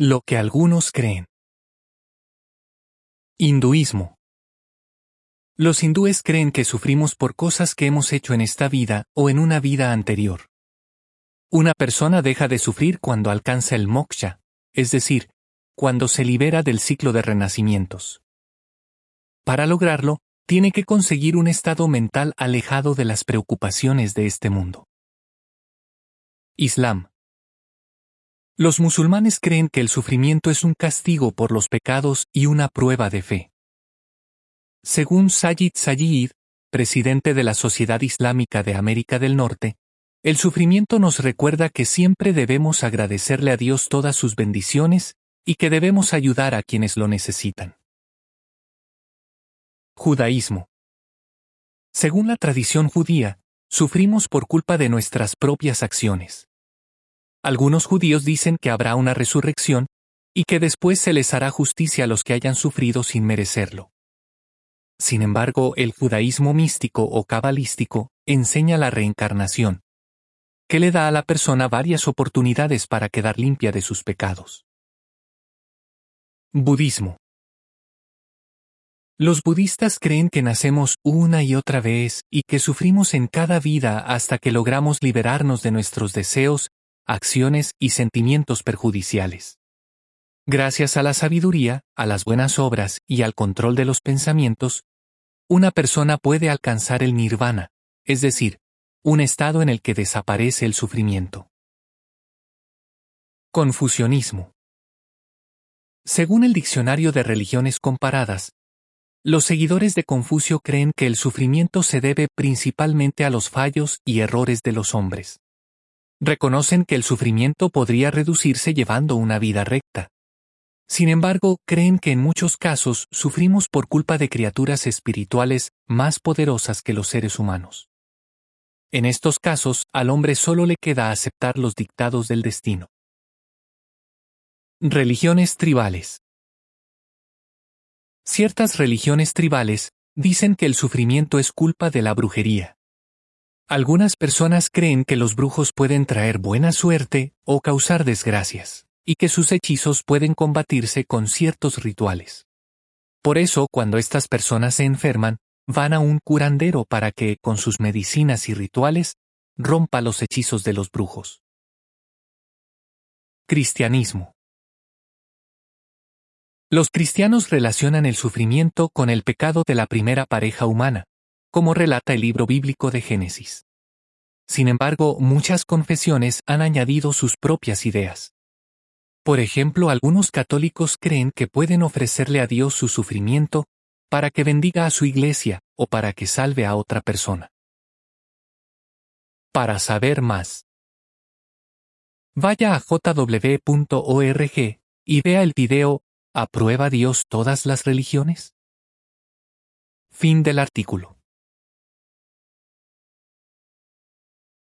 Lo que algunos creen. Hinduismo. Los hindúes creen que sufrimos por cosas que hemos hecho en esta vida o en una vida anterior. Una persona deja de sufrir cuando alcanza el moksha, es decir, cuando se libera del ciclo de renacimientos. Para lograrlo, tiene que conseguir un estado mental alejado de las preocupaciones de este mundo. Islam. Los musulmanes creen que el sufrimiento es un castigo por los pecados y una prueba de fe. Según Sayyid Sayyid, presidente de la Sociedad Islámica de América del Norte, el sufrimiento nos recuerda que siempre debemos agradecerle a Dios todas sus bendiciones y que debemos ayudar a quienes lo necesitan. Judaísmo. Según la tradición judía, sufrimos por culpa de nuestras propias acciones. Algunos judíos dicen que habrá una resurrección y que después se les hará justicia a los que hayan sufrido sin merecerlo. Sin embargo, el judaísmo místico o cabalístico enseña la reencarnación, que le da a la persona varias oportunidades para quedar limpia de sus pecados. Budismo. Los budistas creen que nacemos una y otra vez y que sufrimos en cada vida hasta que logramos liberarnos de nuestros deseos acciones y sentimientos perjudiciales. Gracias a la sabiduría, a las buenas obras y al control de los pensamientos, una persona puede alcanzar el nirvana, es decir, un estado en el que desaparece el sufrimiento. Confucianismo. Según el Diccionario de Religiones Comparadas, los seguidores de Confucio creen que el sufrimiento se debe principalmente a los fallos y errores de los hombres. Reconocen que el sufrimiento podría reducirse llevando una vida recta. Sin embargo, creen que en muchos casos sufrimos por culpa de criaturas espirituales más poderosas que los seres humanos. En estos casos, al hombre solo le queda aceptar los dictados del destino. Religiones tribales. Ciertas religiones tribales dicen que el sufrimiento es culpa de la brujería. Algunas personas creen que los brujos pueden traer buena suerte o causar desgracias, y que sus hechizos pueden combatirse con ciertos rituales. Por eso, cuando estas personas se enferman, van a un curandero para que, con sus medicinas y rituales, rompa los hechizos de los brujos. Cristianismo. Los cristianos relacionan el sufrimiento con el pecado de la primera pareja humana, como relata el libro bíblico de Génesis. Sin embargo, muchas confesiones han añadido sus propias ideas. Por ejemplo, algunos católicos creen que pueden ofrecerle a Dios su sufrimiento para que bendiga a su iglesia o para que salve a otra persona. Para saber más, vaya a jw.org y vea el video ¿Aprueba Dios todas las religiones? Fin del artículo.